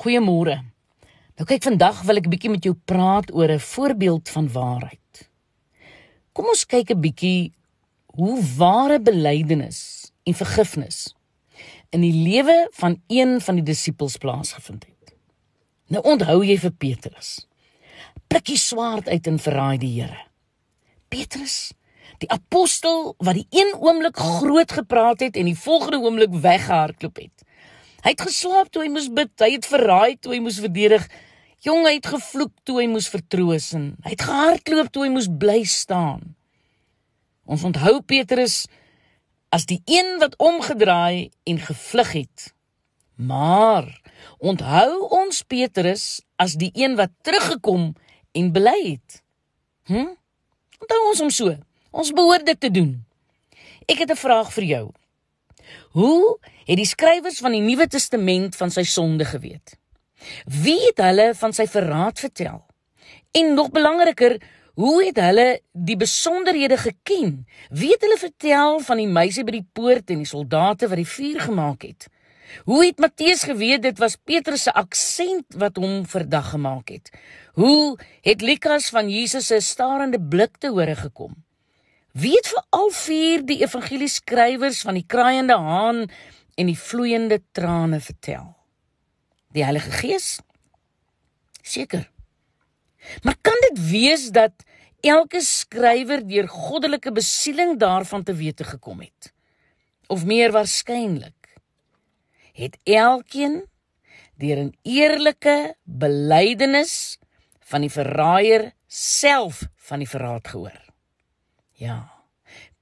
Goeiemôre. Nou kyk vandag wil ek 'n bietjie met jou praat oor 'n voorbeeld van waarheid. Kom ons kyk 'n bietjie hoe ware belydenis en vergifnis in die lewe van een van die disippels plaasgevind het. Nou onthou jy vir Petrus. Prikkie swaard uit en verraai die Here. Petrus, die apostel wat die een oomblik groot gepraat het en die volgende oomblik weggehardloop het. Hy het geslaap toe hy moes bid, hy het verraai toe hy moes verdedig. Jong, hy het gevloek toe hy moes vertroos en hy het gehardloop toe hy moes bly staan. Ons onthou Petrus as die een wat omgedraai en gevlug het. Maar onthou ons Petrus as die een wat teruggekom en bely het. Hm? Onthou ons hom so. Ons behoort dit te doen. Ek het 'n vraag vir jou. Hoe het die skrywers van die Nuwe Testament van sy sonde geweet? Wie het hulle van sy verraad vertel? En nog belangriker, hoe het hulle die besonderhede geken? Wie het hulle vertel van die meisie by die poort en die soldate wat die vuur gemaak het? Hoe het Matteus geweet dit was Petrus se aksent wat hom verdag gemaak het? Hoe het Lukas van Jesus se starende blik te hore gekom? Wie het vir al vier die evangelieskrywers van die kraaiende haan en die vloeiende trane vertel? Die Heilige Gees? Seker. Maar kan dit wees dat elke skrywer deur goddelike besieling daarvan te wete gekom het? Of meer waarskynlik het elkeen deur 'n eerlike belydenis van die verraaier self van die verraad gehoor? Ja.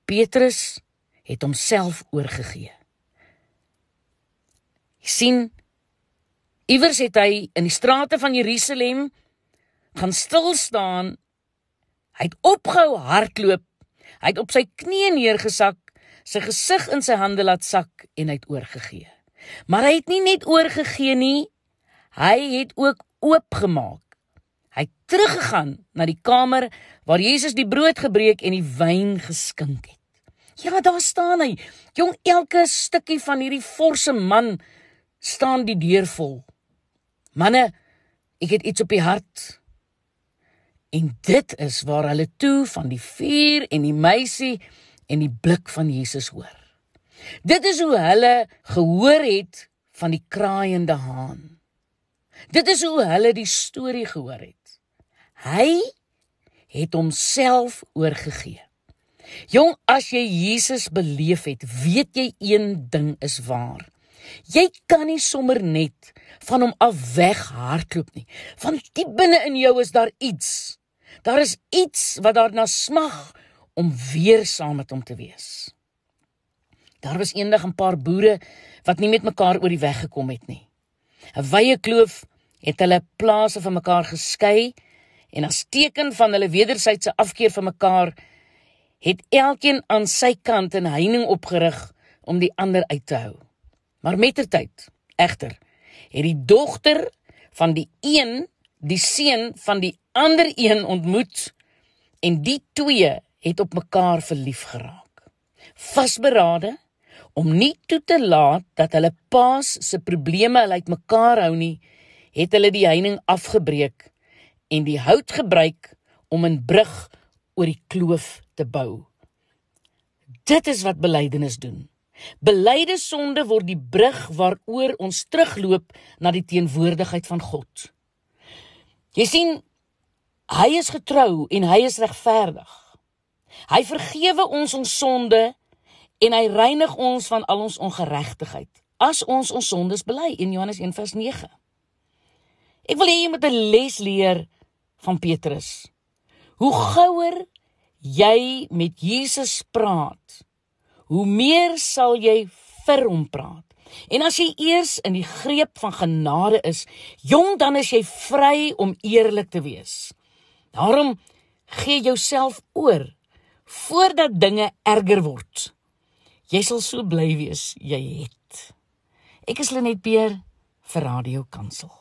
Petrus het homself oorgegee. Jy sien iewers het hy in die strate van Jerusalem gaan stil staan. Hy het opgehou hardloop. Hy het op sy knieë neergesak, sy gesig in sy hande laat sak en hy het oorgegee. Maar hy het nie net oorgegee nie, hy het ook oopgemaak. Hy het teruggegaan na die kamer waar Jesus die brood gebreek en die wyn geskink het. Ja, daar staan hy. Jong, elke stukkie van hierdie forse man staan die deur vol. Manne, ek het iets op die hart. En dit is waar hulle toe van die vuur en die meisie en die blik van Jesus hoor. Dit is hoe hulle gehoor het van die kraaiende haan. Dit is hoe hulle die storie gehoor het. Hy het homself oorgegee. Jong, as jy Jesus beleef het, weet jy een ding is waar. Jy kan nie sommer net van hom af weghardloop nie. Van diep binne in jou is daar iets. Daar is iets wat daarna smag om weer saam met hom te wees. Daar was eendag 'n paar boere wat nie met mekaar oor die weg gekom het nie. 'n Wye kloof het hulle plase van mekaar geskei en as teken van hulle wederwysige afkeer van mekaar het elkeen aan sy kant 'n heining opgerig om die ander uit te hou. Maar mettertyd, egter, het die dogter van die een die seun van die ander een ontmoet en die twee het op mekaar verlief geraak. Vasberade om nie toe te laat dat hulle paas se probleme hulle uitmekaar hou nie, het hulle die heining afgebreek en die hout gebruik om 'n brug oor die kloof te bou. Dit is wat belydenis doen. Belyde sonde word die brug waaroor ons terugloop na die teenwoordigheid van God. Jy sien, hy is getrou en hy is regverdig. Hy vergewe ons ons sonde en hy reinig ons van al ons ongeregtigheid as ons ons sondes bely in Johannes 1:9. Ek wil hê jy moet 'n les leer van Petrus. Hoe gouer jy met Jesus praat, hoe meer sal jy vir hom praat. En as jy eers in die greep van genade is, jong dan is jy vry om eerlik te wees. Daarom gee jouself oor voordat dinge erger word. Jy sal so bly wees jy het. Ek is Lenet Peer vir Radio Kansel.